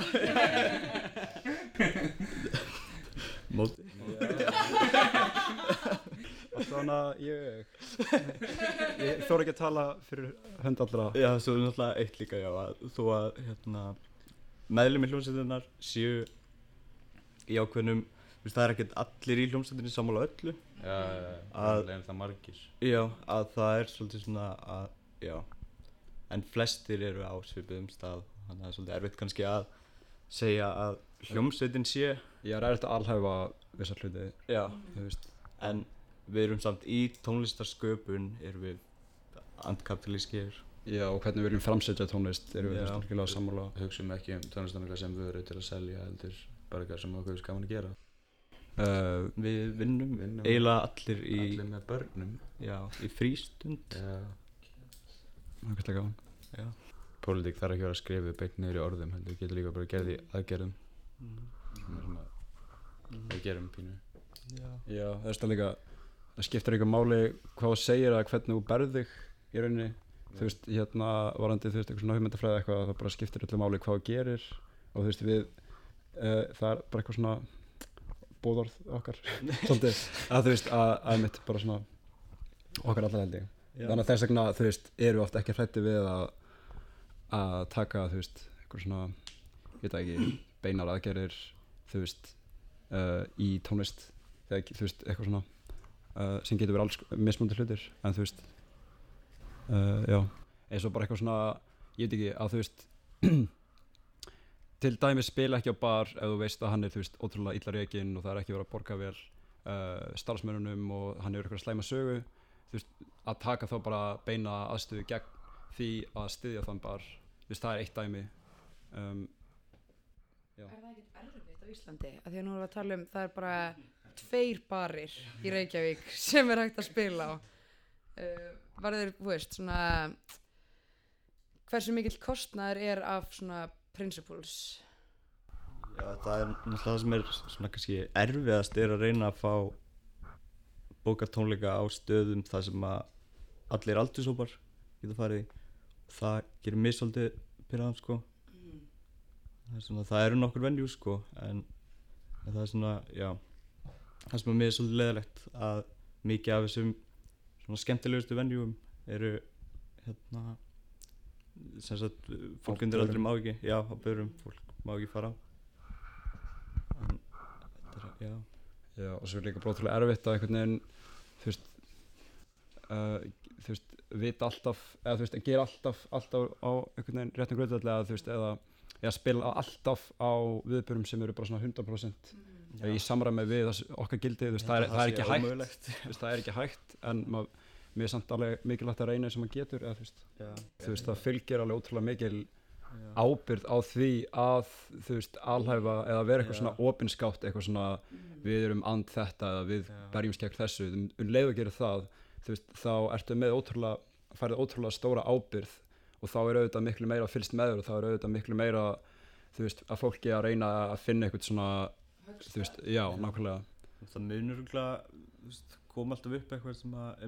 Móti Þannig að ég Ég þóra ekki að tala fyrir hönd allra Já, svo er náttúrulega eitt líka, já, að þú að hérna, meðlum í hljómsveitinnar séu í ákveðnum, veist, það er ekkert allir í hljómsveitinni sammála öllu. Já, að, það er það margir. Já, að það er svolítið svona að, já, en flestir eru á svipuðum stað, þannig að það er svolítið erfitt kannski að segja að hljómsveitin sé. Ég er erfitt að alhæfa vissar hluti. Já, þú veist. en við erum samt í tónlistarsköpun, erum við andkapitalískir. Já, og hvernig við erum framsetja tónlist erum við algjörlega sammála. Hugsum ekki um tónlistamögla sem vöru til að selja heldur bara eitthvað sem okkur er gaman að gera. Uh, við vinnum, Vinnum. eiginlega allir í Allir með börnum. Já, í frístund. Það er eitthvað gaman. Pólitík þarf ekki að vera skrifið beint í orðum heldur, getur líka bara gerði aðgerðum. Mhm. Sem er svona, við gerum pínu. Já. Já, það er líka, það skiptir eitthvað máli hvað þú segir eða hvernig þú berð þig í rauninni. Þú veist, hérna varandi, þú veist, eitthvað svona hugmyndafræði eitthvað, það bara skiptir öllu máli hvað þú gerir og þú veist, við, uh, það er bara eitthvað svona bóðorð okkar, svolítið, að þú veist, að, að mitt bara svona okkar allar held ég. Þannig að þess vegna, þú veist, eru oft ekki hrætti við að, að taka, þú veist, eitthvað svona, ég veit ekki, beinar aðgerir, þú veist, uh, í tónlist, þegar, þú veist, eitthvað svona, uh, sem getur verið alls mismundi hlutir, en þú veist, uh, já, eins og bara eitthvað svona, ég veit ekki, að þú veist, til dæmis spila ekki á bar ef þú veist að hann er, þú veist, ótrúlega illa reikinn og það er ekki verið að borga vel uh, starfsmörunum og hann er eitthvað slæma sögu, þú veist, að taka þá bara beina aðstöðu gegn því að styðja þann bar, þú veist, það er eitt dæmi, um. Er það ekkert erfitt á Íslandi? Að því að nú erum við að tala um, það er bara tveir barir í Reykjavík sem er hægt að spila á. Uh, Varður, þú veist, svona, hversu mikill kostnaður er af svona principles? Já, það er náttúrulega það sem er svona kannski erfiðast er að reyna að fá bóka tónleika á stöðum þar sem að allir aldurshópar geta farið í. Það gerir mig svolítið pyrraðan sko. Það, er svona, það eru nokkur venjú sko en, en það er svona, já, það sem að mér er svolítið leðilegt að mikið af þessum svona skemmtilegustu venjúum eru hérna sem sagt fólk undir aldrei má ekki já, á börum, fólk má ekki fara. En þetta er, já. Já, og svo er líka bróðtrúlega erfitt að einhvern veginn, þú veist, uh, þú veist, vita alltaf, eða þú veist, gera alltaf, alltaf á einhvern veginn réttum eða þú veist, eða, eða spila alltaf á viðbörum sem eru bara svona 100% Já. í samræmi við okkar gildi, þú veist, það er, held að það er það ekki hægt, þú veist, það er ekki hægt, en maður, mér er samt alveg mikilvægt að reyna eins og maður getur, eða þú veist, Já. þú veist, það fylgir alveg ótrúlega mikil Já. ábyrgð á því að, þú veist, alhæfa eða vera eitthvað Já. svona opinskátt, eitthvað svona, við erum and þetta eða við berjumst gegn þessu, um, um leið að gera það, þú veist, þá ertu með ótrúlega, færið ótrúlega stóra ábyrgð og þá er auðvitað miklu meira fylgst með þér og þá er auðvitað miklu meira, þú veist, að fólki að reyna að finna eitthvað svona, þú veist, já, nákvæmlega. það munur örugglega, þú veist, kom alltaf upp eitthvað sem að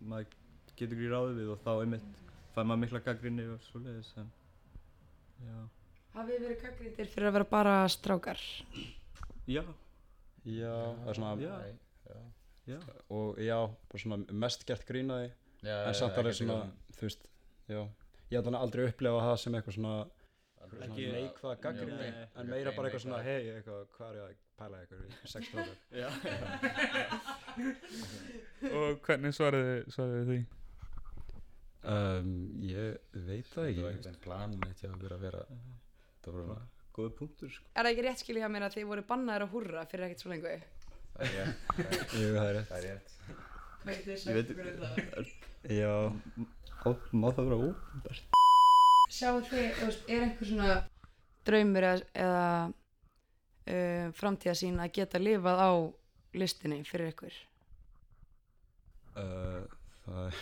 maður getur ekki ráðið við og þá einmitt fær maður mikla gaggrinni og svoleiðis en já Hafið þið verið gaggrindir fyrir að vera bara strákar? Já. Já, það er svona, Já. já. Já. Og já, bara svona mest gert grínaði, Já, en samt alveg svona, þú veist, já. Ég hef þannig aldrei upplegað það sem eitthvað svona, Aldrei svona svona- neikvæða gaggrinni, Nei, en eitthvað meira bara eitthvað svona, hei, eitthvað, hvað er ég að pæla eitthvað í sex? Já. Og hvernig svaraði, því? Um, ég veit það ekki. Það var ekkert planin eitt hjá okkur að vera, það var bara, góði punktur sko. Er það ekki rétt skilja mér að þið voru bannaðir að húrra fyrir ekkert svo lengu? það er rétt. Jú, það er rétt. Það er rétt. Ég veit, er, Já, má það vera óbært? Sjáu veist, er einhver svona draumur eða, uh, framtíðasýn að geta lifað á listinni fyrir ykkur? uh, það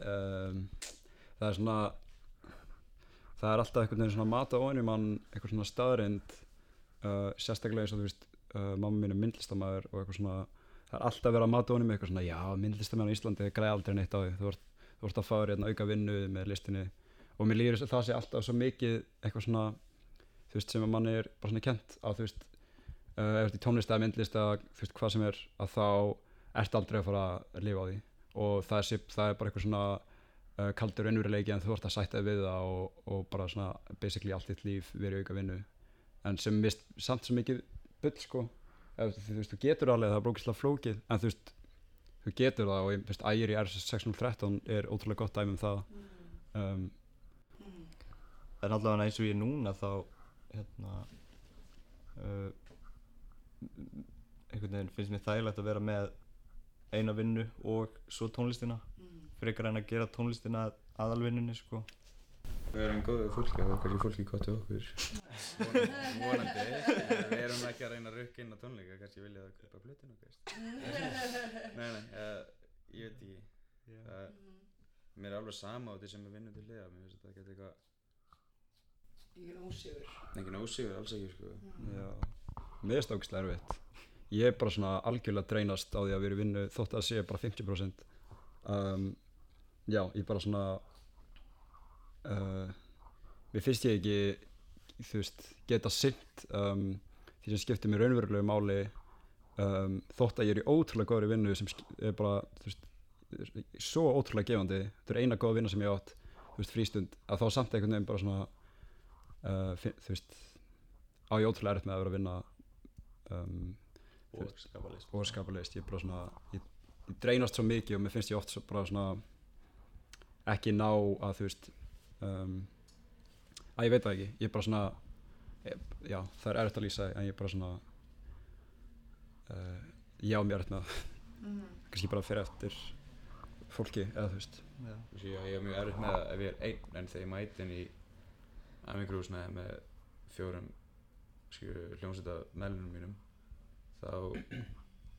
um, það er svona það er alltaf einhvern veginn svona mat á ofan í mann eitthvað svona staðrind uh, sérstaklega eins og þú veist uh, mamma mín er myndlistamæður og eitthvað svona það er alltaf verið að mata ofan í mig eitthvað svona já myndlistamæður á Íslandi græði aldrei neitt á því þú ert að fá þér hérna auka vinnu með listinni og mér líður það sé alltaf svo mikið eitthvað svona þú veist sem að manni er bara svona kent að þú veist uh, ef þú ert í tónlist eða myndlist eða þú veist hvað sem er að þá ert aldrei að fara að lifa á því. Og það er, sip- það er bara eitthvað svona uh, kaldur raunveruleiki en þú ert að sætta við það og, og bara svona basically allt þitt líf verið auka vinnu. En sem mist samt svo mikið bull sko. Ef, þú, þú veist, þú getur alveg það er brókislega flókið. En þú veist, þú getur það og ég veist, ægir í R613 er ótrúlega gott dæmi um það. Um, En allavega eins og ég er núna þá hérna uh, einhvern veginn finnst mér þægilegt að vera með eina vinnu og svo tónlistina frekar en að gera tónlistina að aðalvinnunni sko Við erum góðið fólki og kannski fólki gott til okkur. Vonandi, vonandi. Við erum ekki að reyna að rukka inn á tónleika, kannski vilja það og veist. Nei, nei, uh, ég veit ekki. Uh, mér er alveg sama á því sem við vinnum til liða. Mér finnst þetta ekki eitthvað... Engin ósigur. Engin ósigur, alls ekki, sko. Það ógislega erfitt. Ég er bara svona algjörlega dreinast á því að vera í vinnu þótt að sé bara 50%. Um, já, ég bara svona, uh, mér finnst ég ekki, þú veist, geta sint um, því sem skiptir mér raunverulegu máli um, þótt að ég er í ótrúlega góðri vinnu sem er bara, þú veist, er svo ótrúlega gefandi. Þetta er eina góða vinna sem ég átt, þú veist, frístund, að þá samt einhvern veginn bara svona, uh, finn, þú veist, á ég ótrúlega erfitt með að vera að vinna um, þú Og veist, skapa list. og skapa list ég, er bara svona, ég, ég dreinast svo mikið og mér finnst ég oft svo bara svona ekki ná að þú veist um, að ég veit það ekki ég er bara svona ég, já, það er erfitt að lýsa en ég er bara svona uh, já, mér erfitt með það Mhm. kannski bara fyrir eftir fólki eða þú veist Já. Þú veist, ég, ég er mjög erfitt með það ef ég er einn, en þegar ég mæti inn í Amikrúsnaði með fjórum skilju hljómsveita meðlunum mínum þá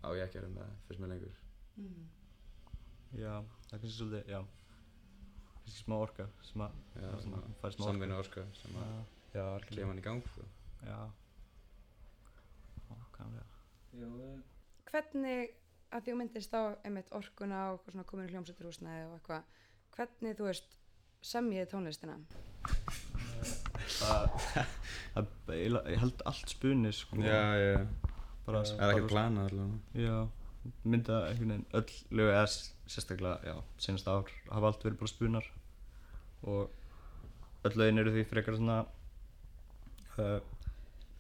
á ég ekki erfitt með það, fyrst með lengur. Já, það er kannski svolítið, já. Kannski smá orka sem að Já, svona að smá samvinnu orka sem að Já, kemur hann í gang, sko. Já. Nákvæmlega. Hvernig, að því þú myndist á einmitt orkuna og eitthvað svona komin í hljómsveiturhúsnaði og eitthvað, hvernig, þú veist, semjið tónlistina? Ég held allt spunni sko Já, já. Bara, Það er ekkert planað allavega. Já, mynda einhvern veginn öll lög eða sérstaklega, já, senast ár hafa allt verið bara spunar og öll lögin eru því frekar svona uh,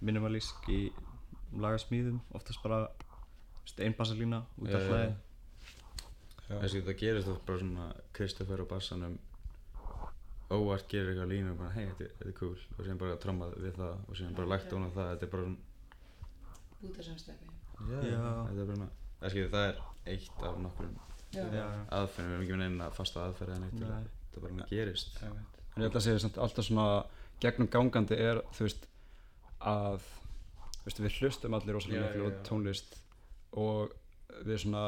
minimalísk í lagasmíðum, oftast bara einn bassalína út af hlæði já. Þessi það gerist oft bara svona Kristoffer á bassanum óvart gerir eitthvað línu og bara hei, þetta, þetta er cool. Og síðan bara trommað við það og síðan bara lagt ofan á það, þetta er bara svona er bara svona Það er eitt af. Já. aðferðum, við erum ekki með neina fasta aðferð eða neitt, Nei. þetta þetta bara svona gerist. En ég held að segja samt alltaf svona gegnum gangandi er þú veist að veist, við hlustum allir rosalega miklu já. tónlist og við svona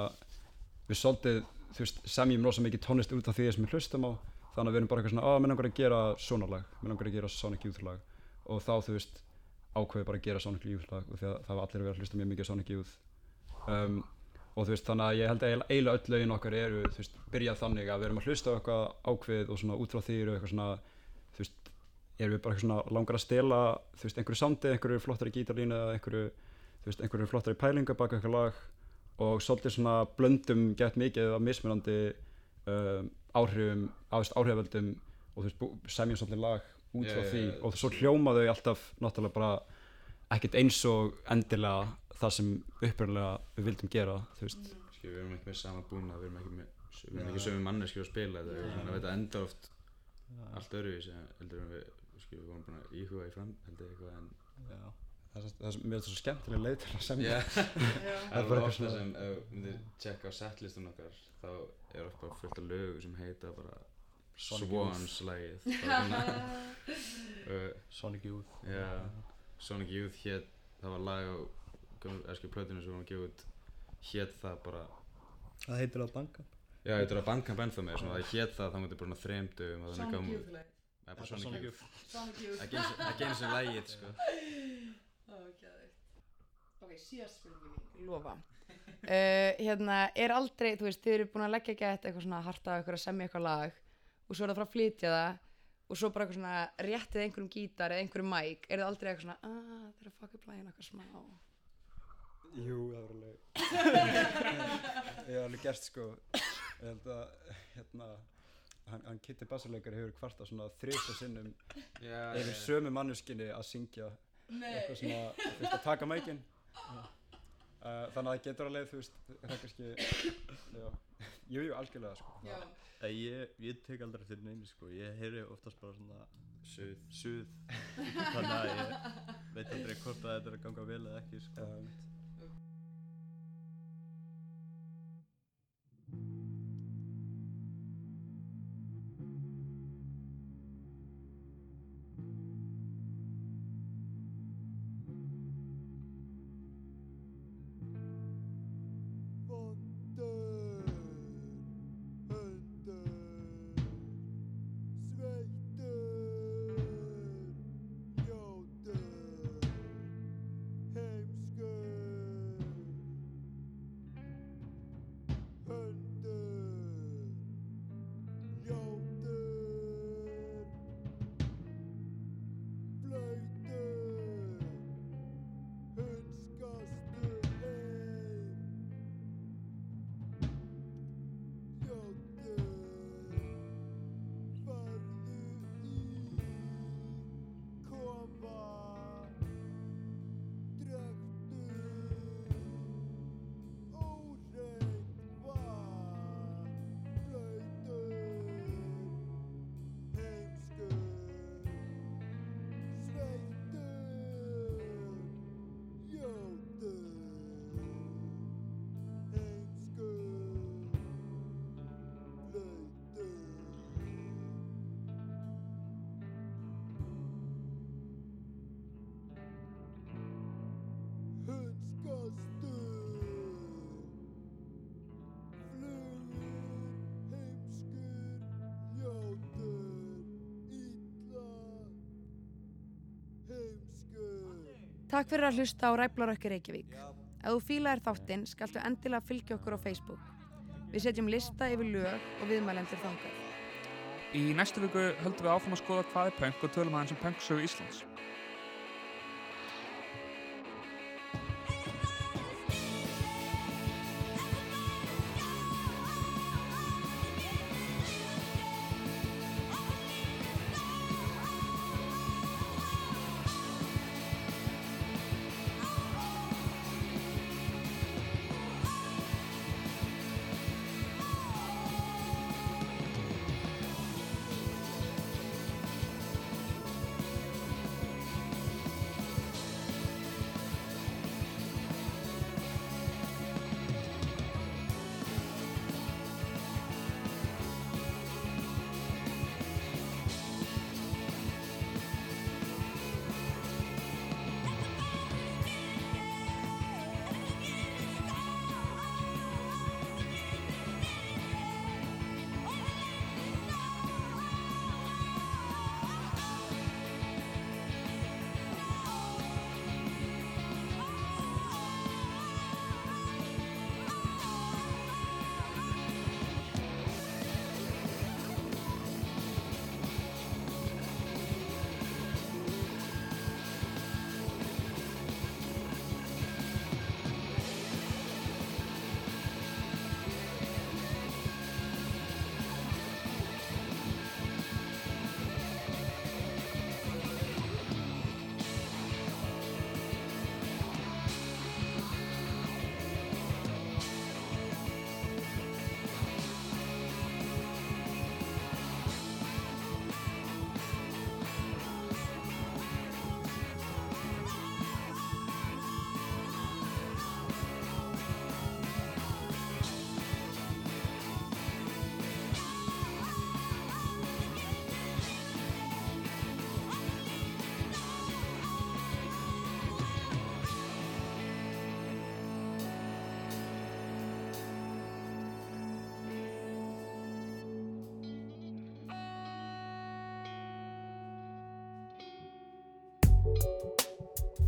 við svolítið þú veist semjum rosalega mikið tónlist út af því sem við hlustum á þannig að við erum bara eitthvað svona að mér langar að gera svona lag mér langar að gera Sonic Youth lag. Og þá þú veist ákveði bara að gera Sonic Youth lag og því að það var allir verið að hlusta mjög mikið Sonic Youth. Um, og þú veist þannig að ég held að eiginlega- öll lögin okkar eru þú veist byrjað þannig að við erum að hlusta á eitthvað ákveð og svona út frá því eru eitthvað svona þú veist erum við bara eitthvað svona langar að stela þú veist einhverju sondi, einhverju flottari gítarlínu einhverju veist einhverju flottari pælingu baka eitthvað lag. Og svolítið svona blöndum gett mikið af mismunandi um, áhrifum, áhrif, áhrifavöldum og þú veist semjum svolítið lag út frá já, því. já. og svo hljóma þau alltaf náttúrulega bara ekkert eins og endilega það sem upprunlega við vildum gera þú veist. Skilur, við erum ekki með sama búna, við erum ekki með við erum ekki sömu manneskjur að spila þetta, þannig að þetta enda oft allt öðruvísi heldur en við, við vorum búin að íhuga í fram heldur eitthvað en Já. Það er, það það svo skemmtileg leið til að semja það er bara eitthvað ofta svona sem ef þú myndir tjekka á setlistum okkar þá er oft bara fullt af lögu sem heita bara Sonic Swans Youth. lagið uh, Sonic Youth. Já, Sonic Youth hét, það var lag á ersku plötinu sem við varum að gefa út hét það bara Það heitir á Bandcamp. Já, heitir á Bandcamp ennþá með, það hét það þá mútið bara þannig Sonic Youth Já, Sonic Sonic Youth Youth. Sonic Youth. Ekki einu sinni- ekki geðveikt. Ok, síðast spurningin mín, lofa. Uh, hérna, er aldrei, þú veist, þið eru búin að leggja gett eitthvað svona harta á ykkur að semja eitthvað lag og svo er það frá að flytja það og svo bara eitthvað svona réttið einhverjum gítar eða einhverjum mic, er það aldrei eitthvað svona að það er að fuck up lagin eitthvað smá Jú, það var alveg Ég hef alveg gert sko Ég held að hérna hann, hann Kitty Bassarleikari hefur kvarta svona þrjósta sinnum Já, yfir já. sömu mannuskinni að syngja Nei. eitthvað svona, þú veist, að taka mækin uh, þannig að það getur alveg, þú veist, það er kannski já, jú, jú, algjörlega sko. Ég, ég tek aldrei til neinu sko, ég heyri oftast bara svona Suð. Suð. Þannig að ég veit aldrei hvort að þetta er að ganga vel eða ekki sko Takk fyrir að hlusta á Ræflarökki Reykjavík. Ef þú fílaðir þáttinn, skaltu endilega fylgja okkur á Facebook. Við setjum lista yfir lög og viðmælendur þangað. Í næstu viku höldum við áfram að skoða hvað er punk og tölum aðeins um punksögu Íslands.